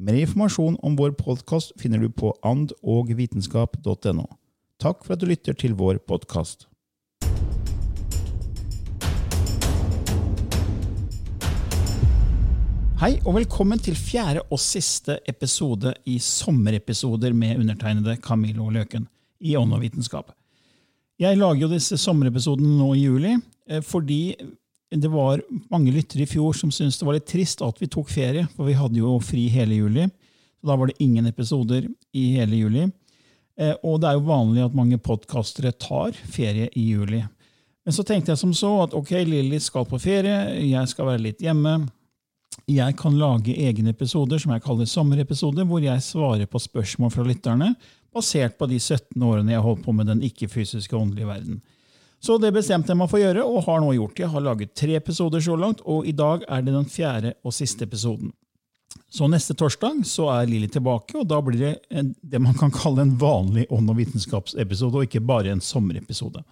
Mer informasjon om vår podkast finner du på andogvitenskap.no. Takk for at du lytter til vår podkast. Hei, og velkommen til fjerde og siste episode i sommerepisoder med undertegnede Camillo Løken i Ånd og vitenskap. Jeg lager jo disse sommerepisodene nå i juli eh, fordi det var mange lyttere i fjor som syntes det var litt trist at vi tok ferie, for vi hadde jo fri hele juli. Så da var det ingen episoder i hele juli. Eh, og det er jo vanlig at mange podkastere tar ferie i juli. Men så tenkte jeg som så at ok, Lilly skal på ferie, jeg skal være litt hjemme. Jeg kan lage egne episoder som jeg kaller sommerepisoder, hvor jeg svarer på spørsmål fra lytterne, basert på de 17 årene jeg holdt på med den ikke-fysiske åndelige verden. Så det bestemte jeg meg for å gjøre, og har nå gjort. Jeg har laget tre episoder så langt, og i dag er det den fjerde og siste episoden. Så neste torsdag så er Lilly tilbake, og da blir det en, det man kan kalle en vanlig ånd- og vitenskapsepisode, og ikke bare en sommerepisode.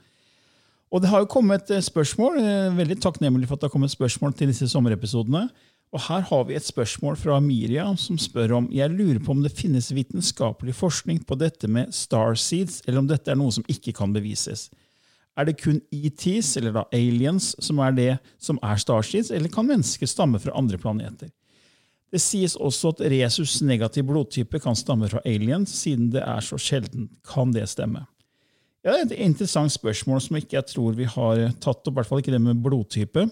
Og det har jo kommet spørsmål, veldig takknemlig for at det har kommet spørsmål til disse sommerepisodene. Og Her har vi et spørsmål fra Miriam som spør om jeg lurer på om det finnes vitenskapelig forskning på dette med starseeds, eller om dette er noe som ikke kan bevises. Er det kun ETs, eller da aliens, som er det som er starseeds, eller kan mennesker stamme fra andre planeter? Det sies også at resus negativ blodtype kan stamme fra aliens, siden det er så sjelden. Kan det stemme? Ja, det er et interessant spørsmål som ikke jeg tror vi har tatt opp, i hvert fall ikke det med blodtype.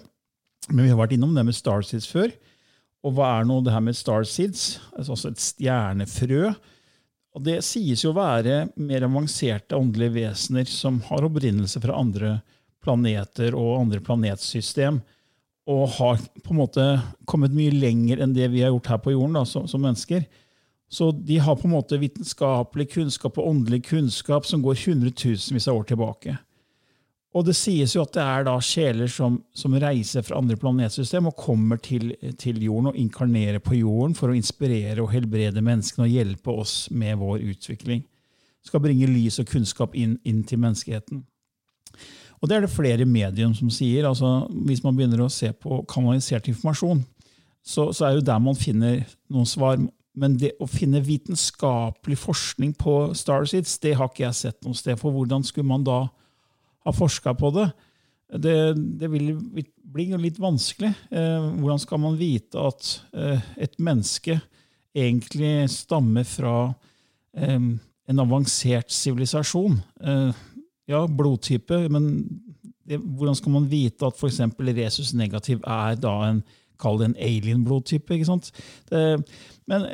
Men vi har vært innom det med starseeds før. Og hva er nå det her med starseeds? Altså et stjernefrø. Og Det sies jo å være mer avanserte åndelige vesener som har opprinnelse fra andre planeter og andre planetsystem, og har på en måte kommet mye lenger enn det vi har gjort her på jorden da, som, som mennesker. Så de har på en måte vitenskapelig kunnskap og åndelig kunnskap som går hundretusenvis av år tilbake. Og det sies jo at det er da sjeler som, som reiser fra andre planetsystem og kommer til, til, jorden og inkarnerer på jorden for å inspirere og helbrede menneskene og hjelpe oss med vår utvikling. Skal bringe lys og kunnskap inn, inn til menneskeheten. Og Det er det flere medium som sier. altså Hvis man begynner å se på kanalisert informasjon, så, så er jo der man finner noen svar. Men det å finne vitenskapelig forskning på Starseeds, det har ikke jeg sett noe sted. For hvordan skulle man da har forska på det. det. Det, vil bli litt vanskelig. Eh, hvordan skal man vite at eh, et menneske egentlig stammer fra eh, en avansert sivilisasjon? ja, blodtype, men det, hvordan skal man vite at f.eks. resus negativ er da en en alien-blodtype. men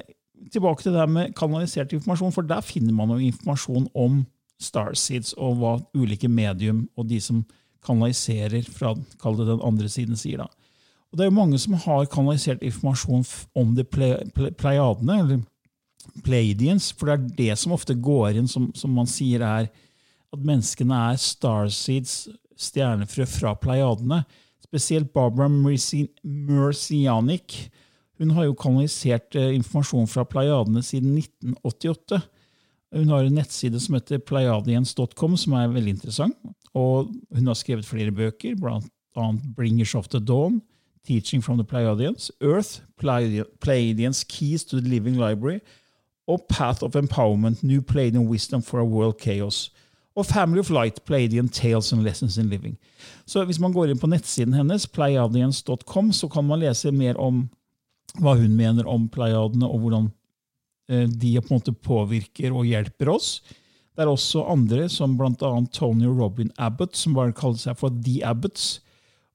tilbake til det med kanalisert informasjon, for der finner man jo informasjon om starseeds, og hva ulike medium og de som kanaliserer fra den andre siden, sier. da. Og Det er jo mange som har kanalisert informasjon om de pleiadene, eller pleiadians, for det er det som ofte går inn, som, som man sier er at menneskene er starseeds, stjernefrø fra pleiadene. Spesielt Barbara Mercianic. Hun har jo kanalisert eh, informasjon fra pleiadene siden 1988. Hun har en nettside som heter pleiadians.com, som er veldig interessant. Og hun har skrevet flere bøker, annet Bringers of the Dawn, Teaching from the Pleiadians, Earth, Pleiadians Keys to the Living Library, og Path of Empowerment, New Pleiadian Wisdom for a World Chaos. Og Family of Light, Pleiadian Tales and Lessons in Living. Så hvis man går inn på nettsiden hennes, pleiadians.com, så kan man lese mer om hva hun mener om pleiadene, og hvordan de på en måte påvirker og hjelper oss. Det er også andre, som bl.a. Tony og Robin Abbott, som bare kaller seg for The Abbots.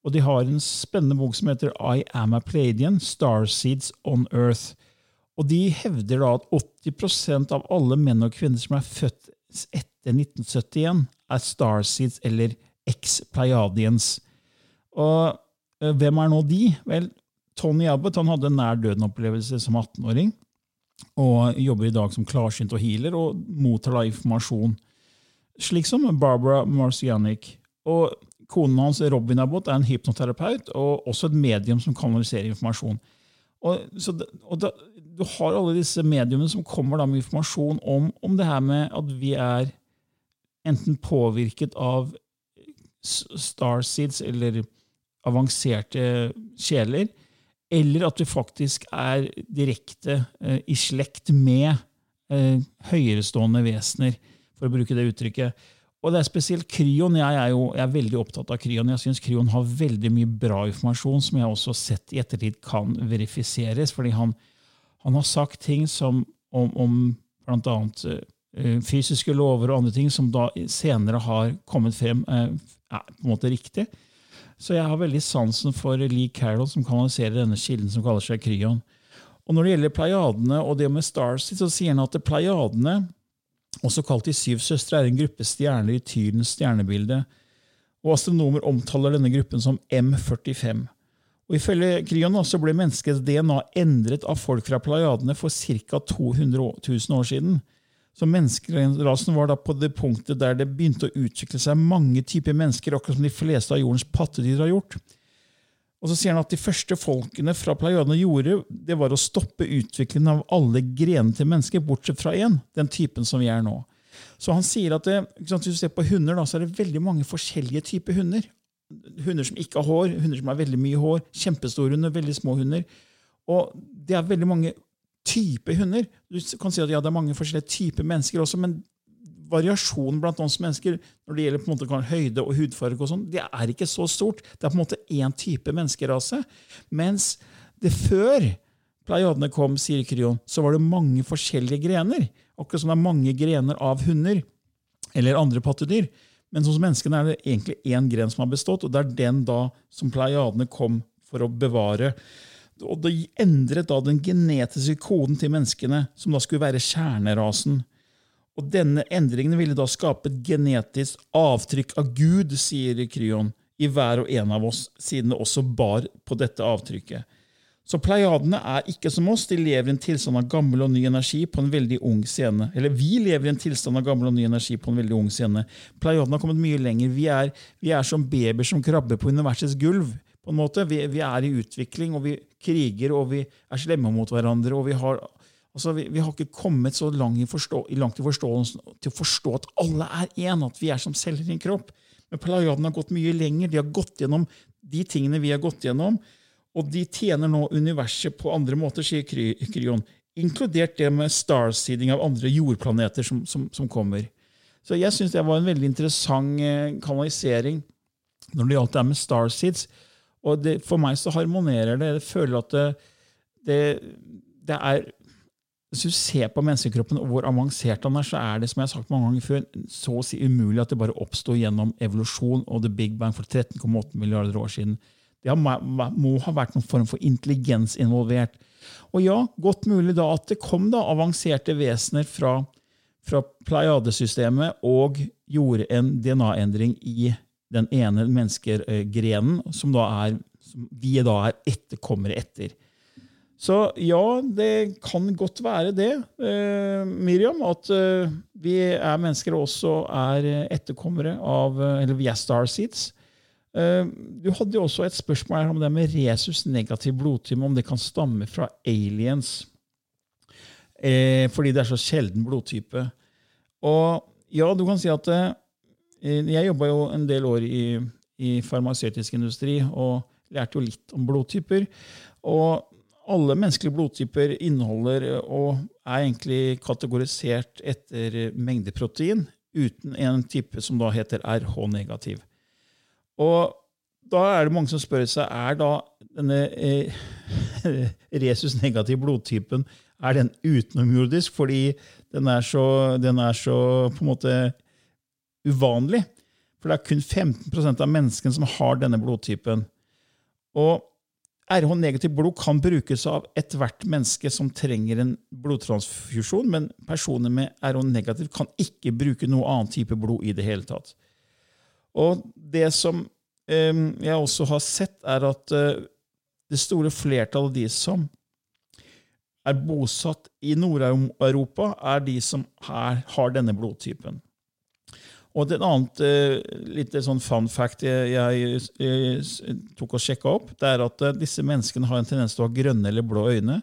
Og de har en spennende bok som heter I Am a Pleiadian, Starseeds on Earth. Og de hevder da at 80% av alle menn og kvinner som er født etter 1971, er starseeds eller ex-pleiadians. Og eh, hvem er nå de? Vel, Tony Abbott han hadde en nær døden-opplevelse som 18-åring. Og jobber i dag som klarsynt og healer og mottar da informasjon. Slik som Barbara Marcianic. Og konen hans, Robin Abbott, er en hypnoterapeut og også et medium som kanaliserer informasjon. Og, så, og da, Du har alle disse mediumene som kommer da med informasjon om, om det her med at vi er enten påvirket av starseeds eller avanserte sjeler, eller at vi faktisk er direkte eh, i slekt med eh, høyerestående vesener, for å bruke det uttrykket. Og det er spesielt Kryon. Jeg er jo jeg er veldig opptatt av Kryon. Jeg syns Kryon har veldig mye bra informasjon som jeg også har sett i ettertid kan verifiseres. fordi han, han har sagt ting som om, om bl.a. Uh, fysiske lover og andre ting som da senere har kommet frem, uh, er på en måte riktig. Så jeg har veldig sansen for Lee Carroll, som kanaliserer denne kilden som kaller seg Kryon. Og Når det gjelder pleiadene og det med Starseed, så sier han at pleiadene, også kalt De syv søstre, er en gruppe stjerner i Tyrens stjernebilde. Og Astronomer omtaler denne gruppen som M45. Og Ifølge Kryon også ble menneskets DNA endret av folk fra pleiadene for ca. 200 000 år siden. Så Menneskerasen var da på det punktet der det begynte å utvikle seg mange typer mennesker, akkurat som de fleste av jordens pattedyr har gjort. Og så sier han at De første folkene fra Pleiadene gjorde, det var å stoppe utviklingen av alle grenene til mennesker, bortsett fra én, den typen som vi er nå. Så han sier at det, Hvis du ser på hunder, da, så er det veldig mange forskjellige typer hunder. Hunder som ikke har hår, hunder som har veldig mye hår, kjempestore hunder, veldig små hunder. Og det er veldig mange type hunder. Du kan si at ja, det er mange forskjellige typer mennesker også, men variasjonen blant oss mennesker når det gjelder på en måte høyde og hudfarge, og sånt, det er ikke så stort. Det er på en måte én type menneskerase. Mens det før pleiadene kom, sier Kryon, så var det mange forskjellige grener. Akkurat som det er mange grener av hunder eller andre pattedyr. Men hos menneskene er det egentlig én gren som har bestått, og det er den da som pleiadene kom for å bevare og det endret da den genetiske koden til menneskene, som da skulle være kjernerasen. Og Denne endringen ville da skape et genetisk avtrykk av Gud, sier Kryon, i hver og en av oss, siden det også bar på dette avtrykket. Så pleiadene er ikke som oss, de lever i en tilstand av gammel og ny energi på en veldig ung scene. Eller vi lever i en tilstand av gammel og ny energi på en veldig ung scene. Pleiadene har kommet mye lenger. Vi er, vi er som babyer som krabber på universets gulv på en måte. Vi, vi, er i utvikling, og vi kriger, og vi er slemme mot hverandre. og Vi har, altså, vi, vi har ikke kommet så langt i, forstå, langt i til å forstå at alle er én, at vi er som celler i en kropp. Men Pleiadene har gått mye lenger. De har gått gjennom de tingene vi har gått gjennom. Og de tjener nå universet på andre måter, sier Kryon. Inkludert det med starseeding av andre jordplaneter som, som, som kommer. Så jeg syns det var en veldig interessant eh, kanalisering når det gjaldt det med starseeds. Og det, for meg så harmonerer det. Jeg føler at det, det, det er Hvis du ser på menneskekroppen og hvor avansert den er, så er det som jeg har sagt mange ganger før, så å si umulig at det bare oppsto gjennom evolusjon og the big bang for 13,8 milliarder år siden. Det må ha vært noen form for intelligens involvert. Og ja, godt mulig da at det kom da avanserte vesener fra, fra Pleiadesystemet og gjorde en DNA-endring i den ene menneskegrenen som, da er, som vi da er etterkommere etter. Så ja, det kan godt være det, eh, Miriam, at eh, vi er mennesker og også er etterkommere av eh, Eller vi er starseeds. Eh, du hadde jo også et spørsmål her om det med resus negativ blodtyme, om det kan stamme fra aliens. Eh, fordi det er så sjelden blodtype. Og ja, du kan si at eh, jeg jobba jo en del år i, i farmasøytisk industri og lærte jo litt om blodtyper. Og alle menneskelige blodtyper inneholder og er egentlig kategorisert etter mengde protein, uten en type som da heter RH-negativ. Og da er det mange som spør seg er da denne eh, resus-negative blodtypen er den utenomjordisk fordi den er, så, den er så på en måte uvanlig. For det er kun 15% av menneskene som har denne blodtypen. Og RH-negativt blod kan brukes av ethvert menneske som trenger en blodtransfusjon, men personer med RH-negativ kan ikke bruke noe annen type blod i det hele tatt. Og det som eh, jeg også har sett, er at eh, det store flertallet av de som er bosatt i Nord-Europa, er de som her har denne blodtypen. Og et annet eh, litt sånn fun fact jeg, jeg, jeg tok og sjekka opp, det er at eh, disse menneskene har en tendens til å ha grønne eller blå øyne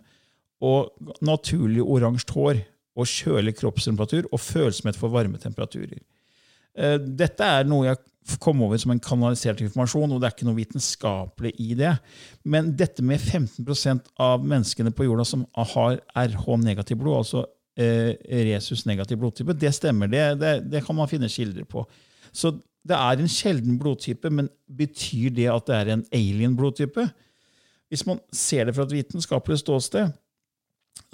og naturlig oransje hår og kjølig kroppstemperatur og følsomhet for varme temperaturer. Uh, dette er noe jeg kom over som en kanalisert informasjon, og det er ikke noe vitenskapelig i det. Men dette med 15% av menneskene på jorda som har RH-negativ blod, altså eh, resus-negativ blodtype, det stemmer. Det, det, det, kan man finne kilder på. Så det er en sjelden blodtype, men betyr det at det er en alien-blodtype? Hvis man ser det fra et vitenskapelig ståsted,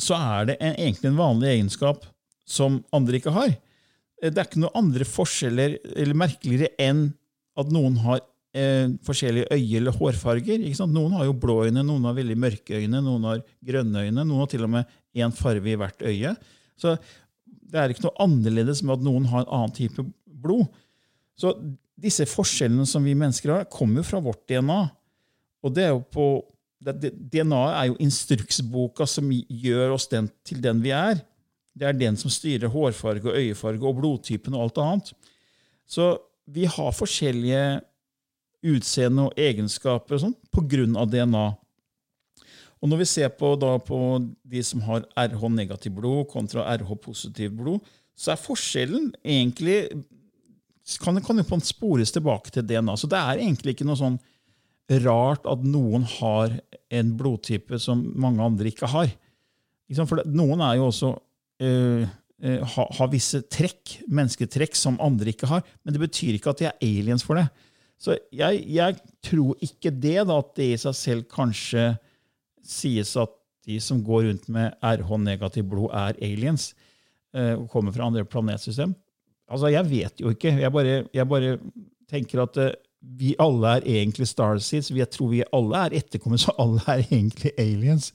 så er det en, egentlig en vanlig egenskap som andre ikke har. Det er ikke noen andre forskjeller eller merkeligere enn at noen har eh, forskjellige øye- eller hårfarger. Noen har jo blå øyne, noen har veldig mørke øyne, noen har grønne øyne, noen har til og med én farge i hvert øye. Så det er ikke noe annerledes med at noen har en annen type blod. Så disse forskjellene som vi mennesker har, kommer jo fra vårt DNA. Og det er jo på, DNA er jo instruksboka som gjør oss den, til den vi er. Det er den som styrer hårfarge og øyefarge og blodtypen og alt annet. Så vi har forskjellige utseende og egenskaper og sånn av DNA. Og når vi ser på, da, på de som har RH-negativ blod kontra RH-positiv blod, så er forskjellen egentlig kan, kan jo spores tilbake til DNA. Så det er egentlig ikke noe sånn rart at noen har en blodtype som mange andre ikke har. For noen er jo også øh, uh, ha, har visse trekk, mennesketrekk som andre ikke har. Men det betyr ikke at de er aliens for det. Så jeg, jeg tror ikke det, da, at det i seg selv kanskje sies at de som går rundt med RH-negativt blod, er aliens uh, og kommer fra andre planetsystem. Altså, Jeg vet jo ikke. Jeg bare, jeg bare tenker at vi alle er egentlig starseeds. Jeg tror vi alle er etterkommere, så alle er egentlig aliens.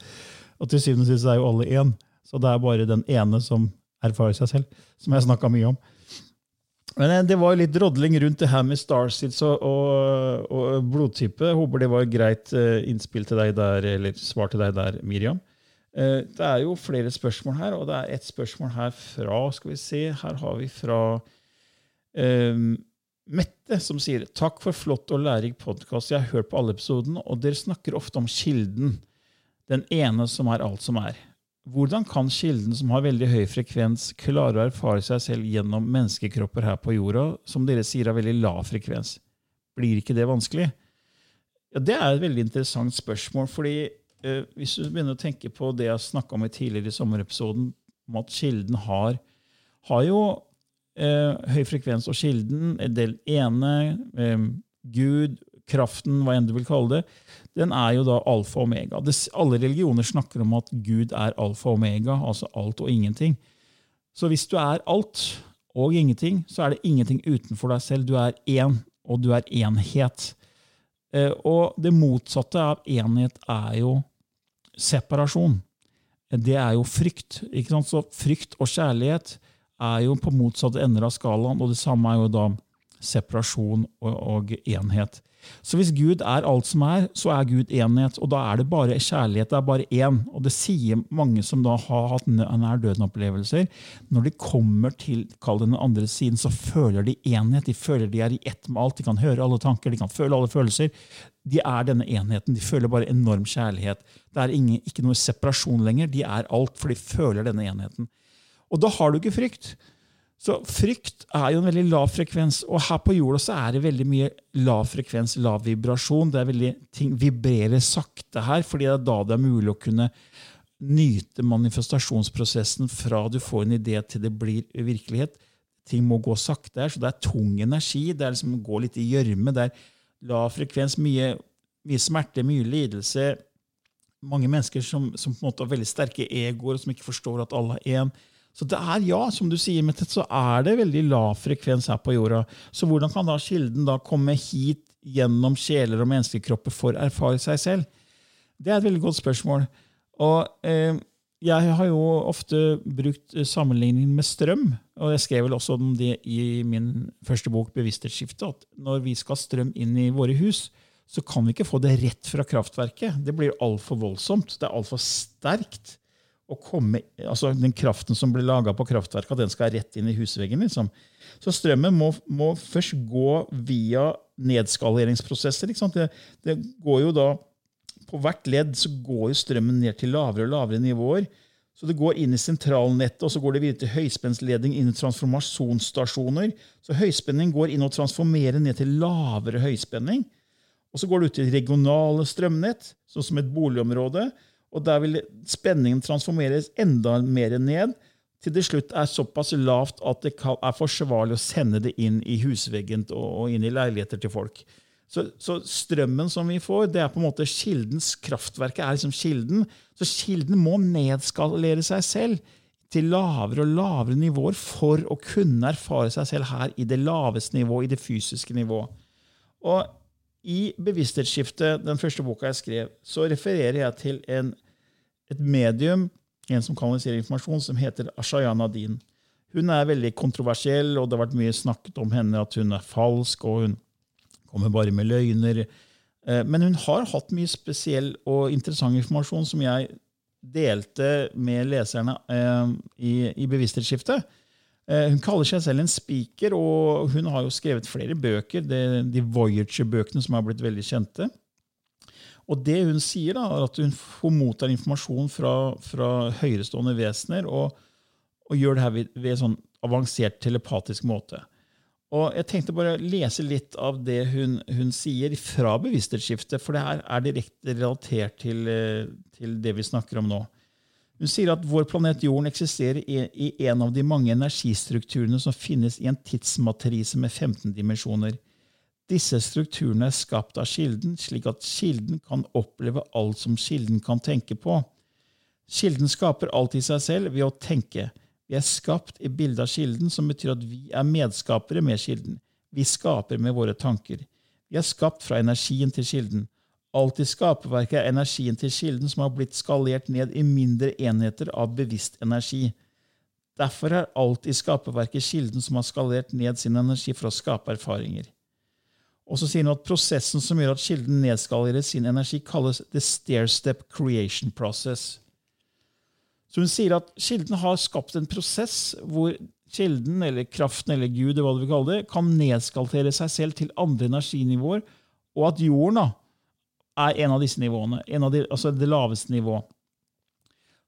Og til syvende og sist er jo alle én. Så det er bare den ene som erfarer seg selv, som jeg snakka mye om. Men eh, det var litt drodling rundt det her med Starseeds og, og, og blodtype. Håper det var greit eh, innspill til deg der, eller svar til deg der, Miriam. Eh, det er jo flere spørsmål her, og det er et spørsmål her fra Skal vi se, her har vi fra um, Mette, som sier takk for flott og lærerik podkast. Jeg har hørt på alle episodene, og dere snakker ofte om kilden. Den ene som er alt som er. Hvordan kan kilden som har veldig høy frekvens, klare å erfare seg selv gjennom menneskekropper her på jorda, som dere sier har veldig lav frekvens? Blir ikke det vanskelig? Ja, Det er et veldig interessant spørsmål. fordi eh, Hvis du begynner å tenke på det jeg snakka om i tidligere i sommerepisoden, om at kilden har, har jo eh, høy frekvens, og kilden, del ene, eh, Gud, kraften, hva enn du vil kalle det, den er jo da alfa og omega. Alle religioner snakker om at Gud er alfa og omega, altså alt og ingenting. Så hvis du er alt og ingenting, så er det ingenting utenfor deg selv. Du er én, og du er enhet. Eh, og det motsatte av enhet er jo separasjon. Det er jo frykt. ikke sant? Så frykt og kjærlighet er jo på motsatte ender av skalaen, og det samme er jo da separasjon og, og enhet. Så hvis Gud er alt som er, så er Gud enhet. Og da er det bare kjærlighet. Det er bare én. Og det sier mange som da har hatt nær døden-opplevelser. Når de kommer til kall den andre siden, så føler de enhet. De føler de er i ett med alt. De kan høre alle tanker, de kan føle alle følelser. De er denne enheten. De føler bare enorm kjærlighet. Det er ingen, ikke noe separasjon lenger. De er alt, for de føler denne enheten. Og da har du ikke frykt. Så frykt er jo en veldig lav frekvens, og her på jorda så er det veldig mye lav frekvens, lav vibrasjon. Det er veldig, Ting vibrerer sakte her, fordi det er da det er mulig å kunne nyte manifestasjonsprosessen fra du får en idé til det blir virkelighet. Ting må gå sakte her, så det er tung energi. Det er liksom å gå litt i gjørme. Det er lav frekvens, mye, mye smerte, mye lidelse. Mange mennesker som, som, på en måte har veldig sterke egoer, som ikke forstår at alle er én. Så det er, ja, som du sier, Mette, så er det veldig lav frekvens her på jorda. Så hvordan kan da kilden da komme hit gjennom sjeler og menneskekropper for å erfare seg selv? Det er et veldig godt spørsmål. Og eh, jeg har jo ofte brukt sammenligning med strøm, og jeg skrev vel også om det i min første bok, 'Bevissthetsskiftet', at når vi skal ha strøm inn i våre hus, så kan vi ikke få det rett fra kraftverket. Det blir altfor voldsomt. Det er altfor sterkt komme, altså Den kraften som blir laga på kraftverket, den skal rett inn i husveggen. liksom. Så strømmen må, må først gå via nedskaleringsprosesser. Det, det, går jo da, På hvert ledd så går jo strømmen ned til lavere og lavere nivåer. Så Det går inn i sentralnettet, og så går det videre til høyspentledning inn i transformasjonsstasjoner. Så høyspenning går inn og transformerer ned til lavere høyspenning. Og Så går det ut til regionale strømnett, sånn som et boligområde. Og der vil spenningen transformeres enda mer ned, til det slutt er såpass lavt at det er forsvarlig å sende det inn i husveggen og inn i leiligheter til folk. Så, så, strømmen som vi får, det er på en måte kildens kraftverket er liksom kilden. Så kilden må nedskalere seg selv til lavere og lavere nivåer for å kunne erfare seg selv her i det laveste nivået, i det fysiske nivået. Og i Bevissthetsskiftet, den første boka jeg skrev, så refererer jeg til en et medium, en som kanaliserer informasjon, som heter Ashayana Din. Hun er veldig kontroversiell, og det har vært mye snakket om henne at hun er falsk, og hun kommer bare med løgner. Eh, men hun har hatt mye spesiell og interessant informasjon som jeg delte med leserne eh, i, Bevissthetsskiftet. Eh, hun kaller seg selv en speaker, og hun har jo skrevet flere bøker. de Voyager-bøkene som har blitt veldig kjente. Og det hun sier, da, er at hun får mottar informasjon fra, fra høyerestående vesener og, og, gjør det her ved, ved sånn avansert telepatisk måte. Og Jeg tenkte bare å lese litt av det hun, hun sier fra bevissthetsskiftet, for det her er direkte relatert til, eh, til, det vi snakker om nå. Hun sier at vår planet Jorden eksisterer i, i en av de mange energistrukturene som finnes i en tidsmatrise med 15 dimensjoner. Disse strukturene er skapt av kilden, slik at kilden kan oppleve alt som kilden kan tenke på. Kilden skaper alt i seg selv ved å tenke. Vi er skapt i bildet av kilden, som betyr at vi er medskapere med kilden. Vi skaper med våre tanker. Vi er skapt fra energien til kilden. Alt i skaperverket er energien til kilden som har blitt skalert ned i mindre enheter av bevisst energi. Derfor er alt i skaperverket kilden som har skalert ned sin energi for å skape erfaringer. Og så sier han at Prosessen som gjør at kilden nedskalerer sin energi, kalles the stair-step creation process. Så Hun sier at kilden har skapt en prosess hvor kilden, eller kraften eller Gud, hva du vil kalle det, kan nedskaltere seg selv til andre energinivåer, og at jorden da, er en av disse nivåene, av de, altså det laveste nivået.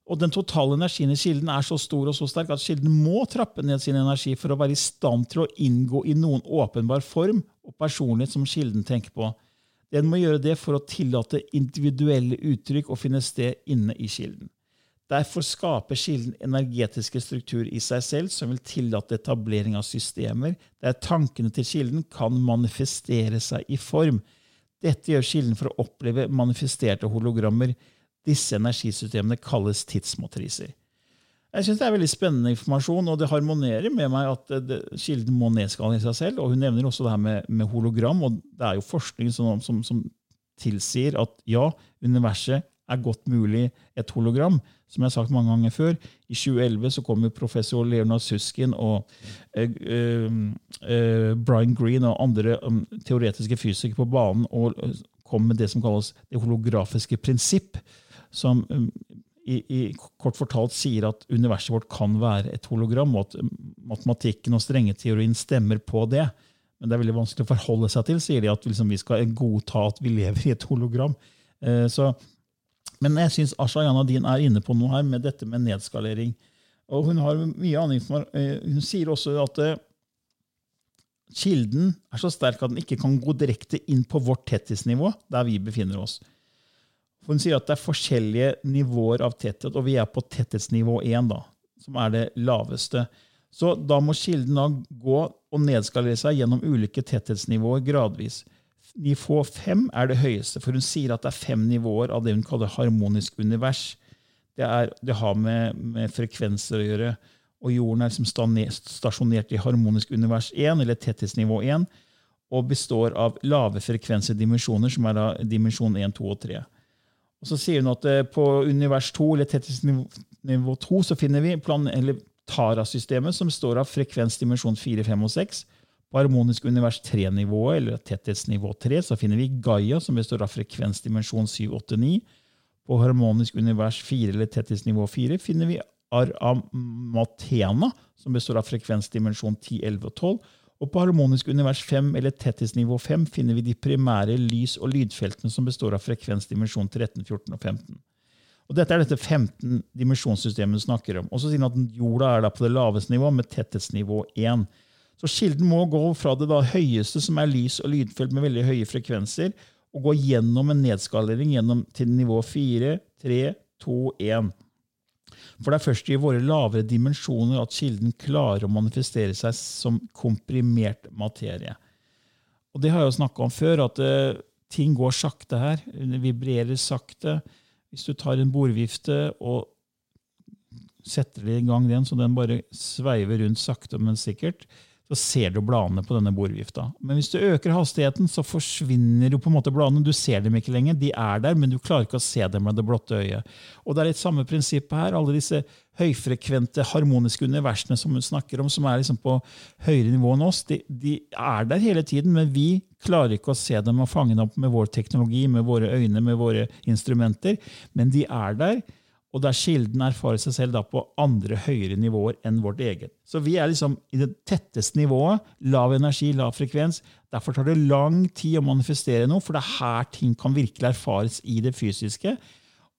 Og Den totale energien i kilden er så stor og så sterk at kilden må trappe ned sin energi for å være i stand til å inngå i noen åpenbar form og personlighet som kilden tenker på. Den må gjøre det for å tillate individuelle uttrykk å finne sted inne i kilden. Derfor skaper kilden energetiske strukturer i seg selv som vil tillate etablering av systemer der tankene til kilden kan manifestere seg i form. Dette gjør kilden for å oppleve manifesterte hologrammer disse energisystemene kalles tidsmatriser. Jeg synes Det er veldig spennende informasjon, og det harmonerer med meg at det, kilden må nedskale i seg selv. og Hun nevner også det her med, med hologram. og Det er jo forskning som, som, som, tilsier at ja, universet er godt mulig et hologram. Som jeg har sagt mange ganger før. I 2011 så kom jo professor Leonard Suskin og uh, uh, Brian Green og andre um, teoretiske fysikere på banen og kom med det som kalles det holografiske prinsipp som um, i, i, kort fortalt sier at universet vårt kan være et hologram, og at um, matematikken og strengeteorien stemmer på det. Men det er veldig vanskelig å forholde seg til, sier de, at liksom vi skal godta at vi lever i et hologram. Eh, så, men jeg syns Asha Janadin er inne på noe her med dette med nedskalering. Og hun har mye annen informasjon. Hun sier også at kilden er så sterk at den ikke kan gå direkte inn på vårt tettisnivå, der vi befinner oss. Hun sier at det er forskjellige nivåer av tetthet, og vi er på tetthetsnivå 1, da, som er det laveste. Så da må kilden da gå og nedskalere seg gjennom ulike tetthetsnivåer gradvis. Nivå 5 er det høyeste, for hun sier at det er fem nivåer av det hun kaller harmonisk univers. Det, er, det har med, med frekvenser å gjøre og jorden er liksom stasjonert i harmonisk univers 1, eller tetthetsnivå 1, og består av lave frekvenser dimensjoner, som er da dimensjon 1, 2 og 3. Og Så sier hun at eh, på univers 2, eller tetthetsnivå 2, så finner vi Tara-systemet, som består av frekvensdimensjon 4, 5 og 6. På harmonisk univers 3-nivået, eller tetthetsnivå 3, så finner vi Gaia, som består av frekvensdimensjon 7, 8, 9. På harmonisk univers 4, eller tetthetsnivå 4, finner vi Aramatena, som består av frekvensdimensjon 10, 11 og 12. Og på harmonisk univers 5 eller tetthetsnivå 5 finner vi de primære lys- og lydfeltene som består av frekvensdimensjon 13, 14 og 15. Og Dette er dette 15 dimensjonssystemet du snakker om. Og så sier han at Jorda er da på det laveste nivå med tetthetsnivå 1. Så Kilden må gå fra det da høyeste, som er lys- og lydfelt med veldig høye frekvenser, og gå gjennom en nedskalering gjennom til nivå 4, 3, 2, 1. For det er først i våre lavere dimensjoner at kilden klarer å manifestere seg som komprimert materie. Og Det har jeg jo snakka om før, at uh, ting går sakte her. Det vibrerer sakte. Hvis du tar en bordvifte og setter i gang den, så den bare sveiver rundt sakte, men sikkert, så ser du bladene på denne bordvifta. Men hvis du øker hastigheten, så forsvinner jo på en måte bladene. Du ser dem ikke lenger. De er der, men du klarer ikke å se dem med det blotte øyet. Og Det er litt samme prinsippet her. Alle disse høyfrekvente, harmoniske universene som hun snakker om, som er liksom på høyere nivå enn oss, de, de, er der hele tiden, men vi klarer ikke å se dem og fange dem opp med vår teknologi, med våre øyne, med våre instrumenter. Men de er der og der kilden erfarer seg selv på andre høyere nivåer enn vårt eget. Så vi er liksom i det tetteste nivået. Lav energi, lav frekvens. Derfor tar det lang tid å manifestere noe, for det er her ting kan virkelig erfares i det fysiske.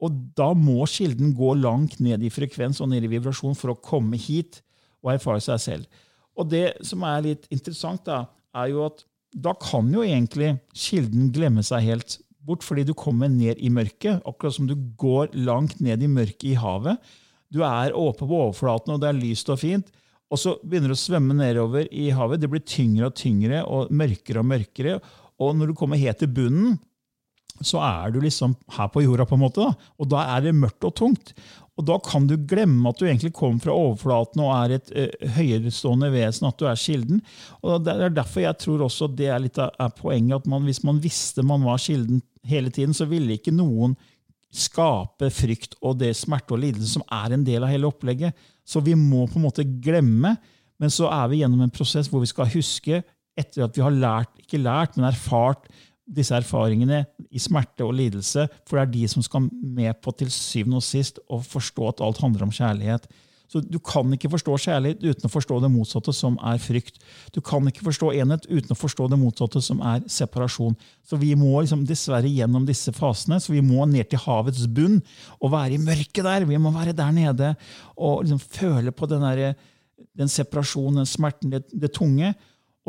Og da må kilden gå langt ned i frekvens og ned i vibrasjon for å komme hit og erfare seg selv. Og det som er litt interessant, da, er jo at da kan jo egentlig kilden glemme seg helt bort fordi du kommer ned i mørket. Akkurat som du går langt ned i mørket i havet. Du er oppe på overflaten, og det er lyst og fint. Og så begynner du å svømme nedover i havet. Det blir tyngre og tyngre og mørkere og mørkere. Og når du kommer helt til bunnen, så er du liksom her på jorda, på en måte. Da. Og da er det mørkt og tungt. Og da kan du glemme at du egentlig kommer fra overflaten og er et uh, høyerestående vesen, at du er kilden. Og Det er derfor jeg tror også det er litt av poenget, at man, hvis man visste man var kilden hele tiden, så ville ikke noen skape frykt og det smerte og lidelse som er en del av hele opplegget. Så vi må på en måte glemme, men så er vi gjennom en prosess hvor vi skal huske, etter at vi har lært, ikke lært, men erfart disse erfaringene i smerte og lidelse, for det er de som skal med på til syvende og sist å forstå at alt handler om kjærlighet. Så Du kan ikke forstå kjærlighet uten å forstå det motsatte, som er frykt. Du kan ikke forstå enhet uten å forstå det motsatte, som er separasjon. Så Vi må liksom dessverre gjennom disse fasene. så Vi må ned til havets bunn og være i mørket der. Vi må være der nede og liksom føle på den, der, den separasjonen, den smerten, det, det tunge.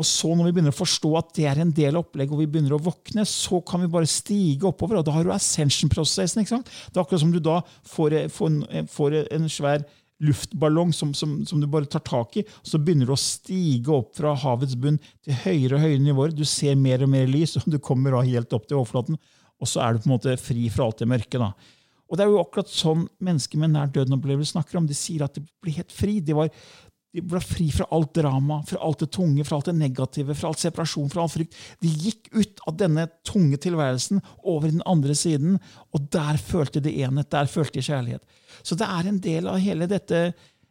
Og så Når vi begynner å forstå at det er en del av opplegget, og vi begynner å våkne, så kan vi bare stige oppover. og Da har du ascension-prosessen. ikke sant? Det er akkurat som du da får, får, får en svær luftballong som, som, som, du bare tar tak i. og Så begynner du å stige opp fra havets bunn til høyere og høyere nivåer. Du ser mer og mer lys, og du kommer da helt opp til overflaten. Og så er du på en måte fri fra alt det mørke. da. Og Det er jo akkurat sånn mennesker med nær døden-opplevelse snakker om. De sier at de blir helt fri. De, var, de ble fri fra alt drama, fra alt det tunge, fra alt det negative, fra alt separasjon, fra all frykt. De gikk ut av denne tunge tilværelsen over den andre siden, og der følte de enhet, der følte de kjærlighet. Så det er en del av hele dette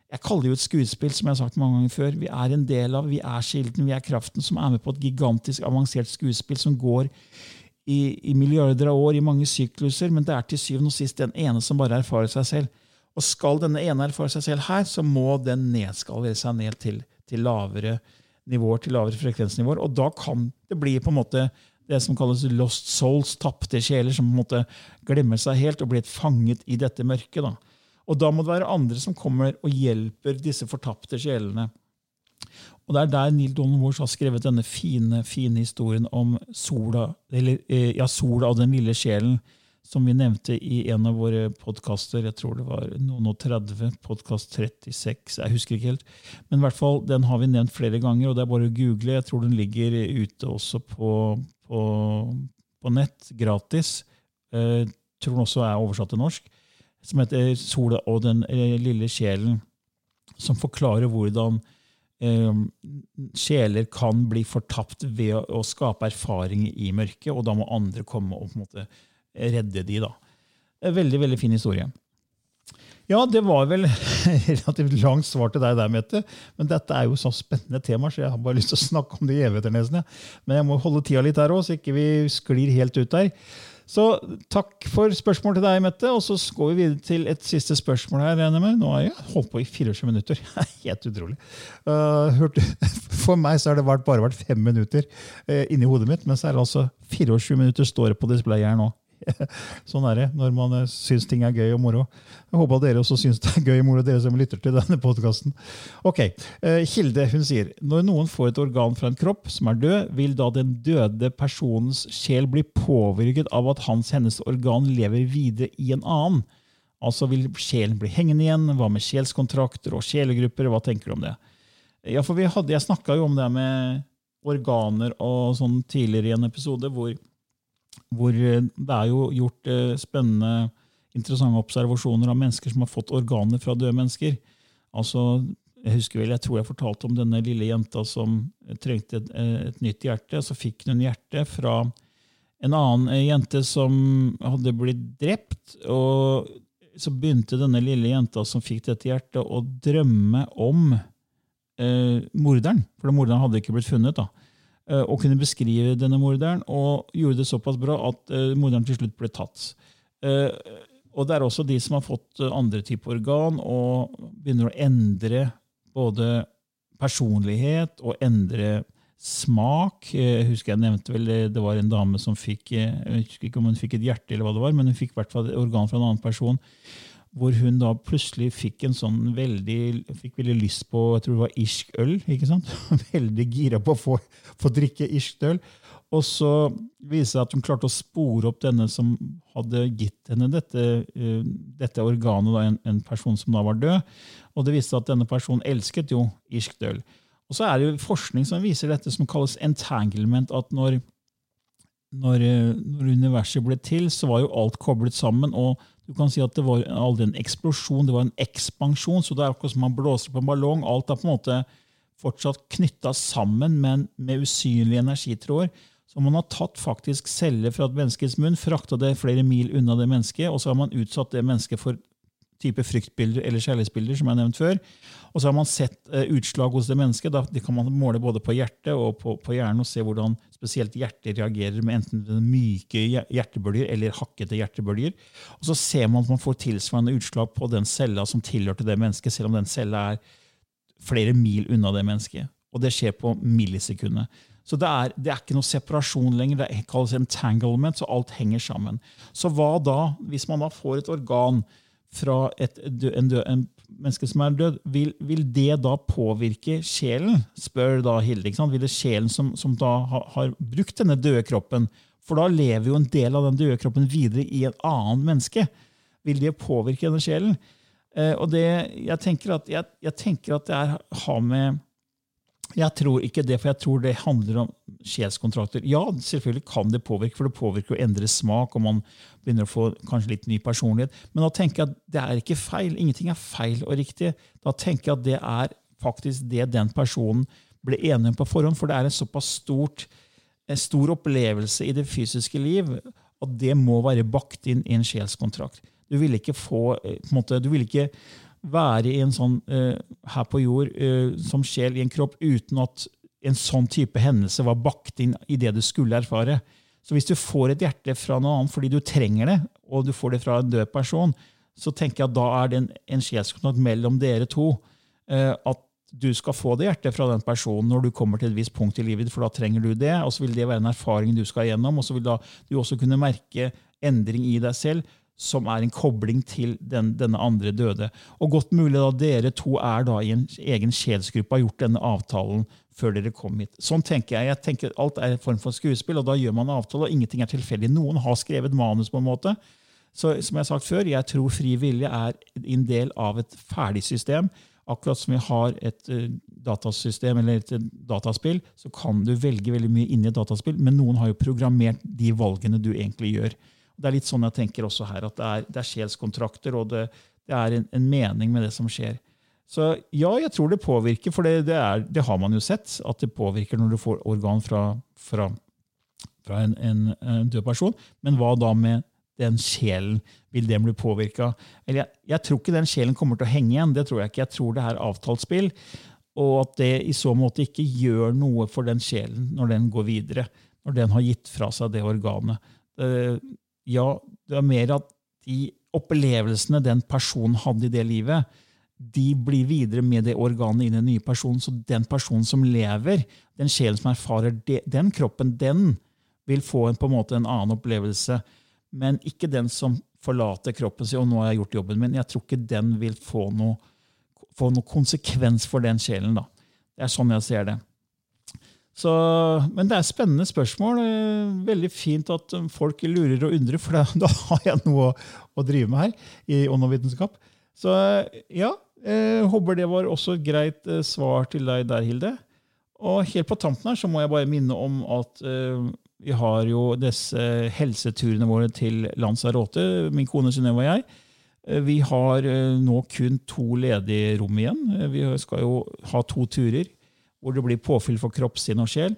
Jeg kaller det jo et skuespill, som jeg har sagt mange ganger før. Vi er en del av, vi er kilden, vi er kraften som er med på et gigantisk avansert skuespill som går i, i milliarder av år, i mange sykluser, men det er til syvende og sist den ene som bare erfarer seg selv. Og skal denne ene erfare seg selv her, så må den nedskalere seg ned til, til lavere nivåer, til lavere frekvensnivåer. Og da kan det bli på en måte det som kalles lost souls, tapte sjeler, som på en måte glemmer seg helt og blir fanget i dette mørket. da. Og da må det være andre som kommer og hjelper disse fortapte sjelene. Og Det er der Neil Donald Walsh har skrevet denne fine fine historien om sola, eller, eh, ja, sola og den lille sjelen, som vi nevnte i en av våre podkaster. Jeg tror det var noen og 30, podkast 36, jeg husker ikke helt. Men i hvert fall, den har vi nevnt flere ganger, og det er bare å google. Jeg tror den ligger ute også på, på, på nett, gratis. Jeg eh, tror den også er oversatt til norsk som heter 'Sola og den eh, lille sjelen', som forklarer hvordan eh, sjeler kan bli fortapt ved å, skape erfaringer i mørket, og da må andre komme og på en måte redde de. da. Veldig veldig fin historie. Ja, det var vel relativt langt svar til deg der, Mette. Men dette er jo så spennende tema, så jeg har bare lyst til å snakke om det i evigheter. nesten. Men jeg må holde tida litt her òg, så ikke vi sklir helt ut der. Så takk for spørsmål til deg, Mette. Og så går vi videre til et siste spørsmål her. Nå har jeg holdt på i 24 minutter. Helt utrolig. Uh, for meg så har det bare vært fem minutter uh, inni hodet mitt, men så er det altså 24 minutter står det på displayet her nå. sånn er det når man uh, syns ting er gøy og moro. Jeg håper at dere også syns det er gøy og moro, dere som lytter til denne podkasten. Okay. Uh, Hilde hun sier når noen får et organ fra en kropp som er død, vil da den døde personens sjel bli påvirket av at hans hennes organ lever videre i en annen? Altså Vil sjelen bli hengende igjen? Hva med sjelskontrakter og sjelegrupper? Hva tenker du om det? Ja, for hadde, Jeg snakka jo om det med organer og sånn tidligere i en episode hvor hvor eh, det er jo gjort eh, spennende, interessante observasjoner av mennesker som har fått organer fra døde mennesker. Altså, jeg husker vel, jeg tror jeg fortalte om denne lille jenta som trengte et, eh, et nytt hjerte. Så fikk hun hjerte fra en annen jente som hadde blitt drept. og Så begynte denne lille jenta som fikk dette hjertet, å drømme om eh, morderen. For morderen hadde ikke blitt funnet. da. Eh, og kunne beskrive denne morderen, og gjorde det såpass bra at uh, morderen til slutt ble tatt. Uh, og det er også de som har fått andre typer organ og begynner å endre både personlighet og endre smak. Jeg husker jeg nevnte vel det var en dame som fikk jeg husker ikke om hun fikk et hjerte, eller hva det var, men hun fikk i hvert fall et organ fra en annen person hvor hun da plutselig fikk en sånn veldig fikk veldig lyst på jeg tror det var irsk øl. ikke sant? Veldig gira på å få, få drikke irsk øl. Og så viser det at hun klarte å spore opp denne som hadde gitt henne dette, uh, dette organet, da, en, en, person som da var død. Og det viste at denne personen elsket jo irsk øl. Og så er det jo forskning som viser dette som kalles entanglement. at når, når, eh, når universet ble til, så var jo alt koblet sammen. og du kan si at Det var aldri en eksplosjon, det var en ekspansjon. så Det er akkurat som man blåser på en ballong. Alt er på en måte fortsatt knytta sammen, men med usynlige energitråder. Så man har tatt faktisk celler fra et menneskets munn, frakta det flere mil unna det mennesket, og så har man utsatt det mennesket for type fryktbilder eller kjærlighetsbilder, som jeg nevnt før. Og så har man sett uh, utslag hos det mennesket. Da, det kan man måle både på hjertet og på, på, hjernen og se hvordan spesielt hjertet reagerer med enten myke hjertebølger eller hakkete hjertebølger. Og så ser man at man får tilsvarende utslag på den cella som tilhørte det mennesket, selv om den cella er flere mil unna det mennesket. Og det skjer på millisekundet. Så det er, det er, ikke noe separasjon lenger. Det kalles entanglement, så alt henger sammen. Så hva da, hvis man da får et organ fra et, en, død, en, menneske som er død, vil, vil, det da påvirke sjelen? spør da Hilde. ikke sant? Vil det sjelen som, som da har, har, brukt denne døde kroppen? For da lever jo en del av den døde kroppen videre i et annet menneske. Vil det påvirke denne sjelen? Eh, og det, jeg, tenker at, jeg, jeg tenker at det er, har med jeg tror ikke det, for jeg tror det handler om sjelskontrakter. Ja, selvfølgelig kan det påvirke, for det påvirker å endre smak, og man begynner å få kanskje litt ny personlighet. Men da tenker jeg at det er ikke feil. Ingenting er feil og riktig. Da tenker jeg at det er faktisk det den personen ble enig om på forhånd, for det er en såpass stort, en stor opplevelse i det fysiske liv at det må være bakt inn i en sjelskontrakt. Du vil ikke få, eh, på en måte, du vil ikke være i en sånn, uh, her på jord uh, som sjel i en kropp uten at en sånn type hendelse var bakt inn i det du skulle erfare. Så hvis du får et hjerte fra noen annen fordi du trenger det, og du får det fra en død person, så tenker jeg at da er det en, en sjelskontakt mellom dere to. Uh, at du skal få det hjertet fra den personen når du kommer til et visst punkt i livet, for da trenger du det, og så vil det være en erfaring du skal gjennom, og så vil da du også kunne merke endring i deg selv som er en kobling til den, denne andre døde. Og godt mulig da dere to er da i en egen sjelsgruppe har gjort denne avtalen før dere kom hit. Sånn tenker jeg. jeg tenker Alt er en form for skuespill, og da gjør man avtale, og ingenting er tilfeldig. Noen har skrevet manus på en måte. Så som jeg har sagt før, jeg tror fri vilje er en del av et ferdig system. Akkurat som vi har et uh, datasystem eller et dataspill, så kan du velge veldig mye inni et dataspill, men noen har jo programmert de valgene du egentlig gjør. Det er litt sånn jeg tenker også her, at det er, det er sjelskontrakter, og det, det er en, en, mening med det som skjer. Så ja, jeg tror det påvirker, for det, det, er, det har man jo sett, at det påvirker når du får organ fra, fra, fra en, en, en, død person. Men hva da med den sjelen? Vil den bli påvirka? Jeg, jeg tror ikke den sjelen kommer til å henge igjen. Det tror jeg ikke. Jeg tror det er avtalt spill. Og at det i så måte ikke gjør noe for den sjelen når den går videre. Når den har gitt fra seg det organet. Ja, det er mer at de opplevelsene den personen hadde i det livet, de blir videre med det organet i den nye personen. Så den personen som lever, den sjelen som erfarer det, den kroppen, den vil få en, på en måte en annen opplevelse. Men ikke den som forlater kroppen sin og nå har jeg gjort jobben min. Jeg tror ikke den vil få noe, få noe konsekvens for den sjelen. da. Det er sånn jeg ser det. Så, men det er spennende spørsmål. Eh, veldig fint at eh, folk lurer og undrer, for da, har jeg noe å, å, drive med her i ånd og vitenskap. Så ja, jeg håper det var også et greit eh, svar til deg der, Hilde. Og helt på tampen her så må jeg bare minne om at vi har jo disse helseturene våre til Lanzarote, min kone Synnøve og jeg. Vi har nå kun to ledige rom igjen. Vi skal jo ha to turer hvor det blir påfyll for kropp, sinn og sjel.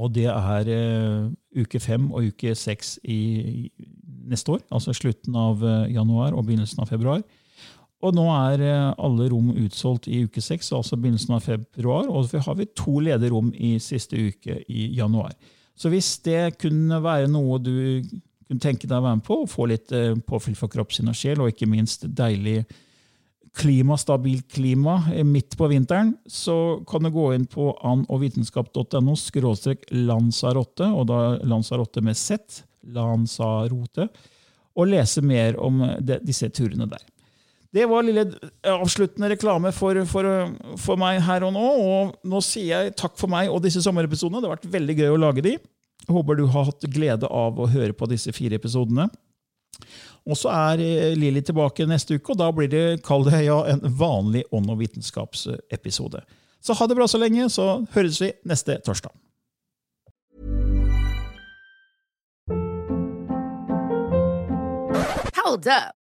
Og det er uh, uke fem og uke seks i, neste år, altså slutten av uh, januar og begynnelsen av februar. Og nå er uh, alle rom utsolgt i uke seks, altså begynnelsen av februar. Og så har vi to ledige rom i siste uke i januar. Så hvis det kunne være noe du kunne tenke deg å være med på, få litt påfyll for kropp, sinn og sjel, og ikke minst deilig klima, stabilt klima eh, midt på vinteren, så kan du gå inn på annovitenskap.no skråstrek Lanzarote, og da Lanzarote med Z, Lanzarote, og lese mer om de, disse turene der. Det var lille avsluttende reklame for, for, for, meg her og nå. Og nå sier jeg takk for meg og disse sommerepisodene. Det har vært veldig gøy å lage de. Håper du har hatt glede av å høre på disse fire episodene. Og så er eh, Lilly tilbake neste uke, og da blir det kall det, ja, en vanlig ånd- og vitenskapsepisode. Så ha det bra så lenge, så høres vi neste torsdag. Hold up.